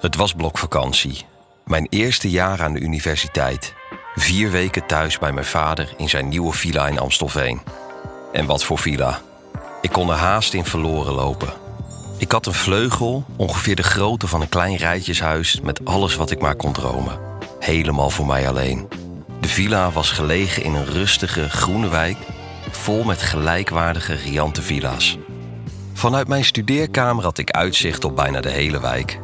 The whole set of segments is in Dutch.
Het was blokvakantie. Mijn eerste jaar aan de universiteit. Vier weken thuis bij mijn vader in zijn nieuwe villa in Amstelveen. En wat voor villa. Ik kon er haast in verloren lopen. Ik had een vleugel, ongeveer de grootte van een klein rijtjeshuis... met alles wat ik maar kon dromen. Helemaal voor mij alleen. De villa was gelegen in een rustige, groene wijk... vol met gelijkwaardige, riante villa's. Vanuit mijn studeerkamer had ik uitzicht op bijna de hele wijk...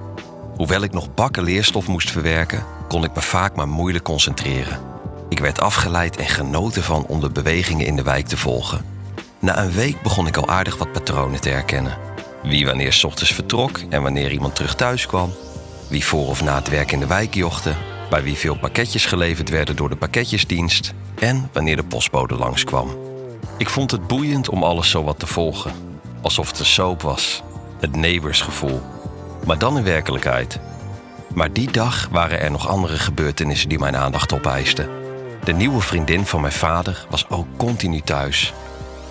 Hoewel ik nog bakken leerstof moest verwerken, kon ik me vaak maar moeilijk concentreren. Ik werd afgeleid en genoten van om de bewegingen in de wijk te volgen. Na een week begon ik al aardig wat patronen te herkennen. Wie wanneer s ochtends vertrok en wanneer iemand terug thuis kwam. Wie voor of na het werk in de wijk jochte. Bij wie veel pakketjes geleverd werden door de pakketjesdienst. En wanneer de postbode langskwam. Ik vond het boeiend om alles zo wat te volgen. Alsof het een soap was. Het neighborsgevoel maar dan in werkelijkheid. Maar die dag waren er nog andere gebeurtenissen die mijn aandacht opeisten. De nieuwe vriendin van mijn vader was ook continu thuis.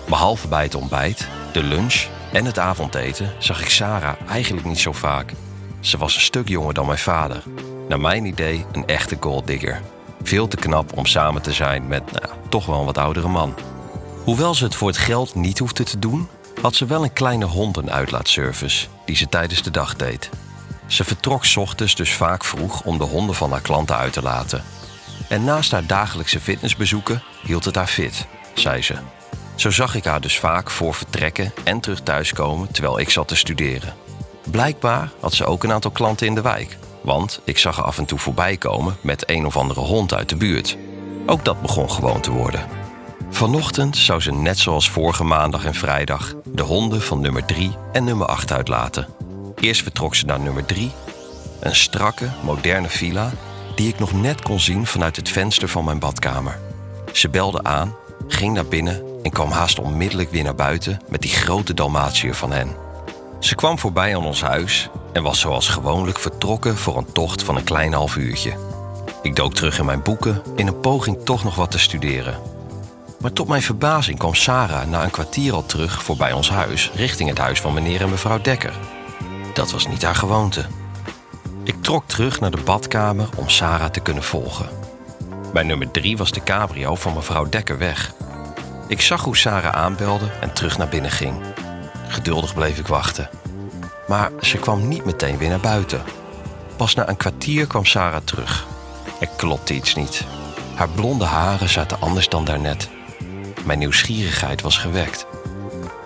Behalve bij het ontbijt, de lunch en het avondeten zag ik Sarah eigenlijk niet zo vaak. Ze was een stuk jonger dan mijn vader. Naar mijn idee een echte golddigger. Veel te knap om samen te zijn met nou, toch wel een wat oudere man. Hoewel ze het voor het geld niet hoefde te doen, had ze wel een kleine hondenuitlaatservice die ze tijdens de dag deed. Ze vertrok ochtends dus vaak vroeg om de honden van haar klanten uit te laten. En naast haar dagelijkse fitnessbezoeken hield het haar fit, zei ze. Zo zag ik haar dus vaak voor vertrekken en terug thuiskomen terwijl ik zat te studeren. Blijkbaar had ze ook een aantal klanten in de wijk, want ik zag haar af en toe voorbij komen met een of andere hond uit de buurt. Ook dat begon gewoon te worden. Vanochtend zou ze net zoals vorige maandag en vrijdag de honden van nummer 3 en nummer 8 uitlaten. Eerst vertrok ze naar nummer 3, een strakke, moderne villa die ik nog net kon zien vanuit het venster van mijn badkamer. Ze belde aan, ging naar binnen en kwam haast onmiddellijk weer naar buiten met die grote Dalmatiër van hen. Ze kwam voorbij aan ons huis en was zoals gewoonlijk vertrokken voor een tocht van een klein half uurtje. Ik dook terug in mijn boeken in een poging toch nog wat te studeren. Maar tot mijn verbazing kwam Sarah na een kwartier al terug voorbij ons huis, richting het huis van meneer en mevrouw Dekker. Dat was niet haar gewoonte. Ik trok terug naar de badkamer om Sarah te kunnen volgen. Bij nummer drie was de cabrio van mevrouw Dekker weg. Ik zag hoe Sarah aanbelde en terug naar binnen ging. Geduldig bleef ik wachten. Maar ze kwam niet meteen weer naar buiten. Pas na een kwartier kwam Sarah terug. Er klopte iets niet. Haar blonde haren zaten anders dan daarnet. Mijn nieuwsgierigheid was gewekt.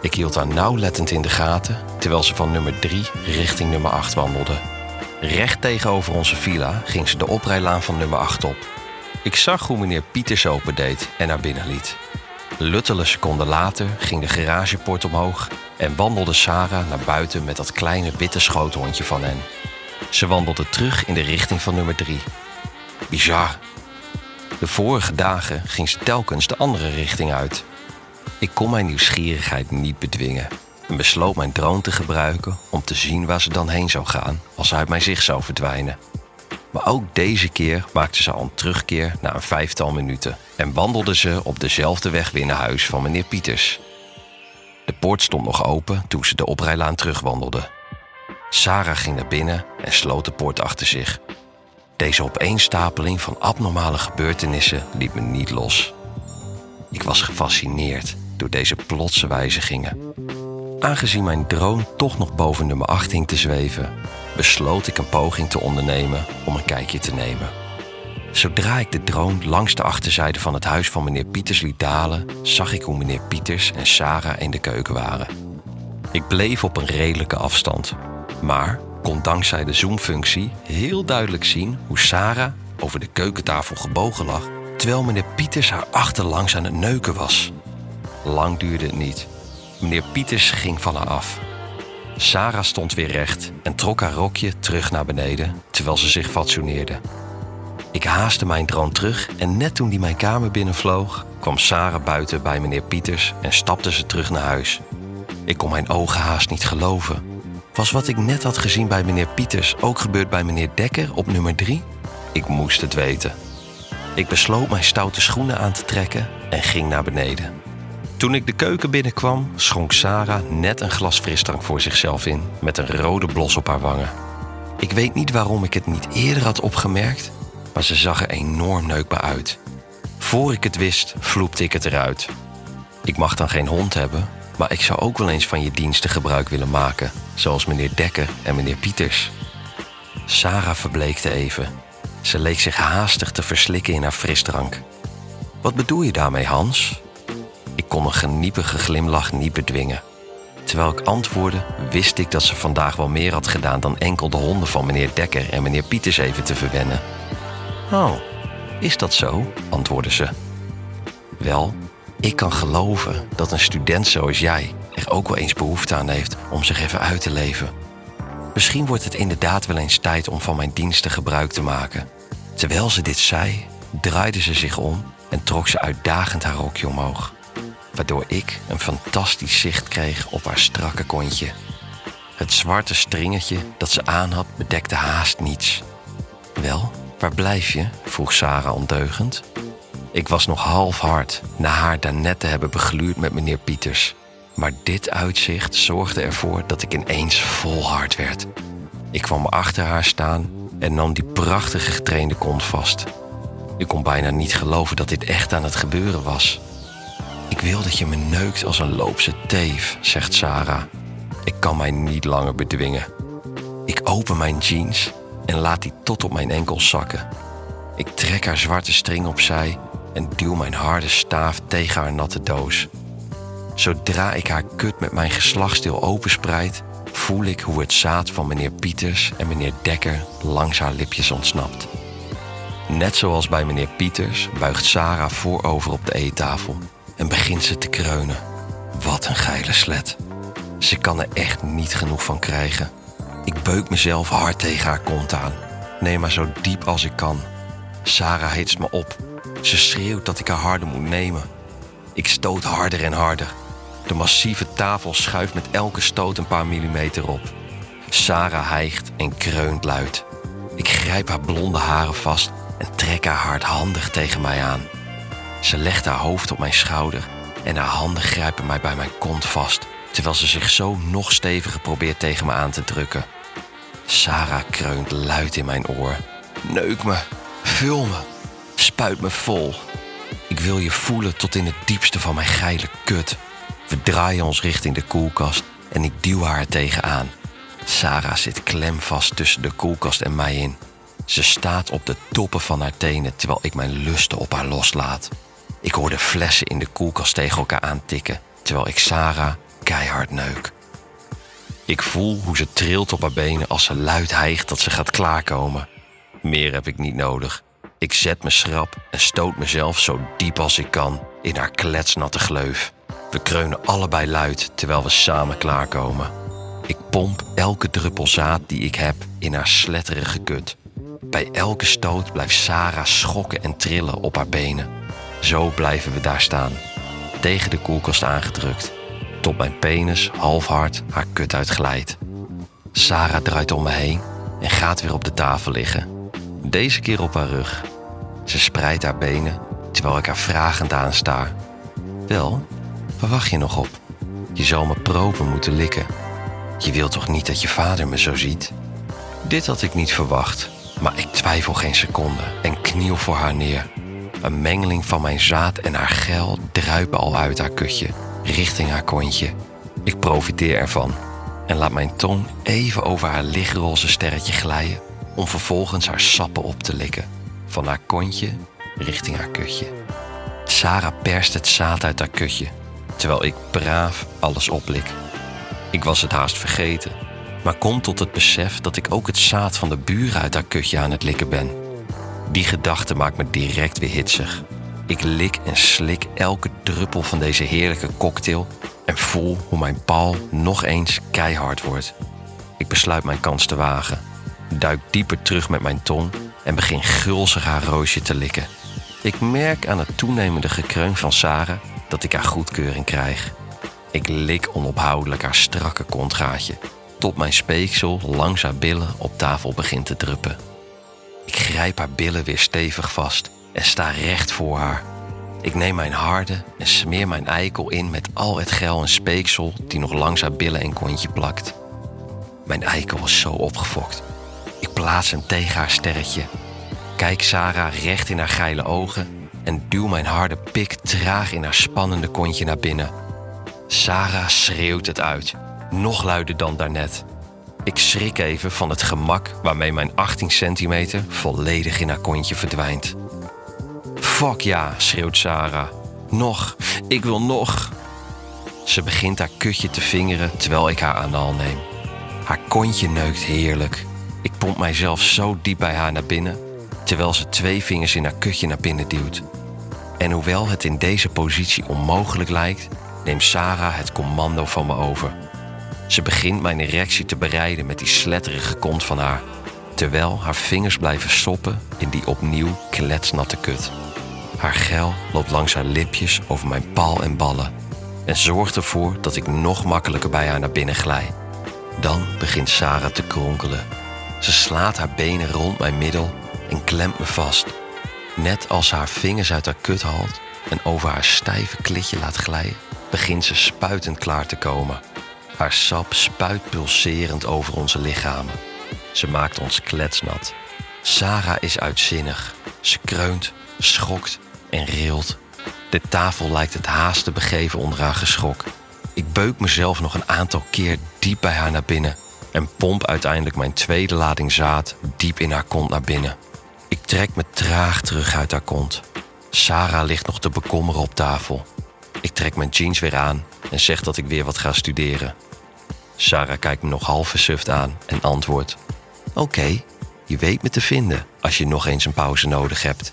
Ik hield haar nauwlettend in de gaten terwijl ze van nummer 3 richting nummer 8 wandelde. Recht tegenover onze villa ging ze de oprijlaan van nummer 8 op. Ik zag hoe meneer Pieters opendeed en naar binnen liet. Luttele seconden later ging de garagepoort omhoog en wandelde Sarah naar buiten met dat kleine witte schoothondje van hen. Ze wandelde terug in de richting van nummer 3. Bizar, de vorige dagen ging ze telkens de andere richting uit. Ik kon mijn nieuwsgierigheid niet bedwingen en besloot mijn drone te gebruiken om te zien waar ze dan heen zou gaan als ze uit mijn zicht zou verdwijnen. Maar ook deze keer maakte ze al een terugkeer na een vijftal minuten en wandelde ze op dezelfde weg weer naar huis van meneer Pieters. De poort stond nog open toen ze de oprijlaan terugwandelde. Sarah ging naar binnen en sloot de poort achter zich. Deze opeenstapeling van abnormale gebeurtenissen liet me niet los. Ik was gefascineerd door deze plotse wijzigingen. Aangezien mijn drone toch nog boven nummer 8 hing te zweven, besloot ik een poging te ondernemen om een kijkje te nemen. Zodra ik de drone langs de achterzijde van het huis van meneer Pieters liet dalen, zag ik hoe meneer Pieters en Sarah in de keuken waren. Ik bleef op een redelijke afstand, maar kon dankzij de zoomfunctie heel duidelijk zien hoe Sarah over de keukentafel gebogen lag, terwijl meneer Pieters haar achterlangs aan het neuken was. Lang duurde het niet. Meneer Pieters ging van haar af. Sarah stond weer recht en trok haar rokje terug naar beneden terwijl ze zich fatsoeneerde. Ik haastte mijn drone terug en net toen die mijn kamer binnenvloog, kwam Sarah buiten bij meneer Pieters en stapte ze terug naar huis. Ik kon mijn ogen haast niet geloven. Was wat ik net had gezien bij meneer Pieters ook gebeurd bij meneer Dekker op nummer 3? Ik moest het weten. Ik besloot mijn stoute schoenen aan te trekken en ging naar beneden. Toen ik de keuken binnenkwam, schonk Sarah net een glas frisdrank voor zichzelf in met een rode blos op haar wangen. Ik weet niet waarom ik het niet eerder had opgemerkt, maar ze zag er enorm neukbaar uit. Voor ik het wist, vloepte ik het eruit. Ik mag dan geen hond hebben, maar ik zou ook wel eens van je diensten gebruik willen maken, zoals meneer Dekker en meneer Pieters. Sarah verbleekte even. Ze leek zich haastig te verslikken in haar frisdrank. Wat bedoel je daarmee, Hans? Ik kon een geniepige glimlach niet bedwingen. Terwijl ik antwoordde, wist ik dat ze vandaag wel meer had gedaan dan enkel de honden van meneer Dekker en meneer Pieters even te verwennen. Oh, is dat zo? antwoordde ze. Wel, ik kan geloven dat een student zoals jij er ook wel eens behoefte aan heeft om zich even uit te leven. Misschien wordt het inderdaad wel eens tijd om van mijn diensten gebruik te maken. Terwijl ze dit zei, draaide ze zich om en trok ze uitdagend haar rokje omhoog. Waardoor ik een fantastisch zicht kreeg op haar strakke kontje. Het zwarte stringetje dat ze aan had bedekte haast niets. Wel, waar blijf je? vroeg Sarah ondeugend. Ik was nog half hard na haar daarnet te hebben begluurd met meneer Pieters. Maar dit uitzicht zorgde ervoor dat ik ineens vol hard werd. Ik kwam achter haar staan en nam die prachtige getrainde kont vast. Ik kon bijna niet geloven dat dit echt aan het gebeuren was. Ik wil dat je me neukt als een loopse teef, zegt Sarah. Ik kan mij niet langer bedwingen. Ik open mijn jeans en laat die tot op mijn enkels zakken. Ik trek haar zwarte string opzij en duw mijn harde staaf tegen haar natte doos. Zodra ik haar kut met mijn geslachtsdeel openspreid, voel ik hoe het zaad van meneer Pieters en meneer Dekker langs haar lipjes ontsnapt. Net zoals bij meneer Pieters buigt Sarah voorover op de eettafel en begint ze te kreunen. Wat een geile slet. Ze kan er echt niet genoeg van krijgen. Ik beuk mezelf hard tegen haar kont aan. Neem maar zo diep als ik kan. Sarah hitst me op. Ze schreeuwt dat ik haar harder moet nemen. Ik stoot harder en harder. De massieve tafel schuift met elke stoot een paar millimeter op. Sarah hijgt en kreunt luid. Ik grijp haar blonde haren vast en trek haar hardhandig tegen mij aan. Ze legt haar hoofd op mijn schouder en haar handen grijpen mij bij mijn kont vast, terwijl ze zich zo nog steviger probeert tegen me aan te drukken. Sarah kreunt luid in mijn oor. Neuk me, vul me, spuit me vol. Ik wil je voelen tot in het diepste van mijn geile kut. We draaien ons richting de koelkast en ik duw haar tegenaan. Sarah zit klemvast tussen de koelkast en mij in. Ze staat op de toppen van haar tenen terwijl ik mijn lusten op haar loslaat. Ik hoor de flessen in de koelkast tegen elkaar aantikken terwijl ik Sarah keihard neuk. Ik voel hoe ze trilt op haar benen als ze luid hijgt dat ze gaat klaarkomen. Meer heb ik niet nodig. Ik zet me schrap en stoot mezelf zo diep als ik kan in haar kletsnatte gleuf. We kreunen allebei luid terwijl we samen klaarkomen. Ik pomp elke druppel zaad die ik heb in haar sletterige kut. Bij elke stoot blijft Sarah schokken en trillen op haar benen. Zo blijven we daar staan, tegen de koelkast aangedrukt, tot mijn penis half hard haar kut uitglijdt. Sarah draait om me heen en gaat weer op de tafel liggen. Deze keer op haar rug. Ze spreidt haar benen terwijl ik haar vragend aanstaar. Wel, waar wacht je nog op? Je zal me propen moeten likken. Je wilt toch niet dat je vader me zo ziet? Dit had ik niet verwacht, maar ik twijfel geen seconde en kniel voor haar neer. Een mengeling van mijn zaad en haar gel druipen al uit haar kutje, richting haar kontje. Ik profiteer ervan en laat mijn tong even over haar lichtroze sterretje glijden om vervolgens haar sappen op te likken. Van haar kontje richting haar kutje. Sarah perst het zaad uit haar kutje, terwijl ik braaf alles oplik. Ik was het haast vergeten, maar kom tot het besef dat ik ook het zaad van de buren uit haar kutje aan het likken ben. Die gedachte maakt me direct weer hitsig. Ik lik en slik elke druppel van deze heerlijke cocktail en voel hoe mijn paal nog eens keihard wordt. Ik besluit mijn kans te wagen, duik dieper terug met mijn tong en begin gulzig haar roosje te likken. Ik merk aan het toenemende gekreun van Sarah dat ik haar goedkeuring krijg. Ik lik onophoudelijk haar strakke kontgaatje, tot mijn speeksel langs haar billen op tafel begint te druppen. Ik grijp haar billen weer stevig vast en sta recht voor haar. Ik neem mijn harde en smeer mijn eikel in met al het gel en speeksel die nog langs haar billen en kontje plakt. Mijn eikel was zo opgefokt. Plaats hem tegen haar sterretje. Kijk Sarah recht in haar geile ogen en duw mijn harde pik traag in haar spannende kontje naar binnen. Sarah schreeuwt het uit, nog luider dan daarnet. Ik schrik even van het gemak waarmee mijn 18 centimeter volledig in haar kontje verdwijnt. Fuck ja, schreeuwt Sarah. Nog, ik wil nog. Ze begint haar kutje te vingeren terwijl ik haar aan de neem. Haar kontje neukt heerlijk. Ik pomp mijzelf zo diep bij haar naar binnen, terwijl ze twee vingers in haar kutje naar binnen duwt. En hoewel het in deze positie onmogelijk lijkt, neemt Sarah het commando van me over. Ze begint mijn erectie te bereiden met die sletterige kont van haar, terwijl haar vingers blijven stoppen in die opnieuw kletsnatte kut. Haar gel loopt langs haar lipjes over mijn pal en ballen en zorgt ervoor dat ik nog makkelijker bij haar naar binnen glij. Dan begint Sarah te kronkelen. Ze slaat haar benen rond mijn middel en klemt me vast. Net als ze haar vingers uit haar kut haalt en over haar stijve klitje laat glijden, begint ze spuitend klaar te komen. Haar sap spuit pulserend over onze lichamen. Ze maakt ons kletsnat. Sarah is uitzinnig. Ze kreunt, schokt en rilt. De tafel lijkt het haast te begeven onder haar geschok. Ik beuk mezelf nog een aantal keer diep bij haar naar binnen en pomp uiteindelijk mijn tweede lading zaad diep in haar kont naar binnen. Ik trek me traag terug uit haar kont. Sarah ligt nog te bekommeren op tafel. Ik trek mijn jeans weer aan en zeg dat ik weer wat ga studeren. Sarah kijkt me nog half versuft aan en antwoordt: Oké, je weet me te vinden als je nog eens een pauze nodig hebt.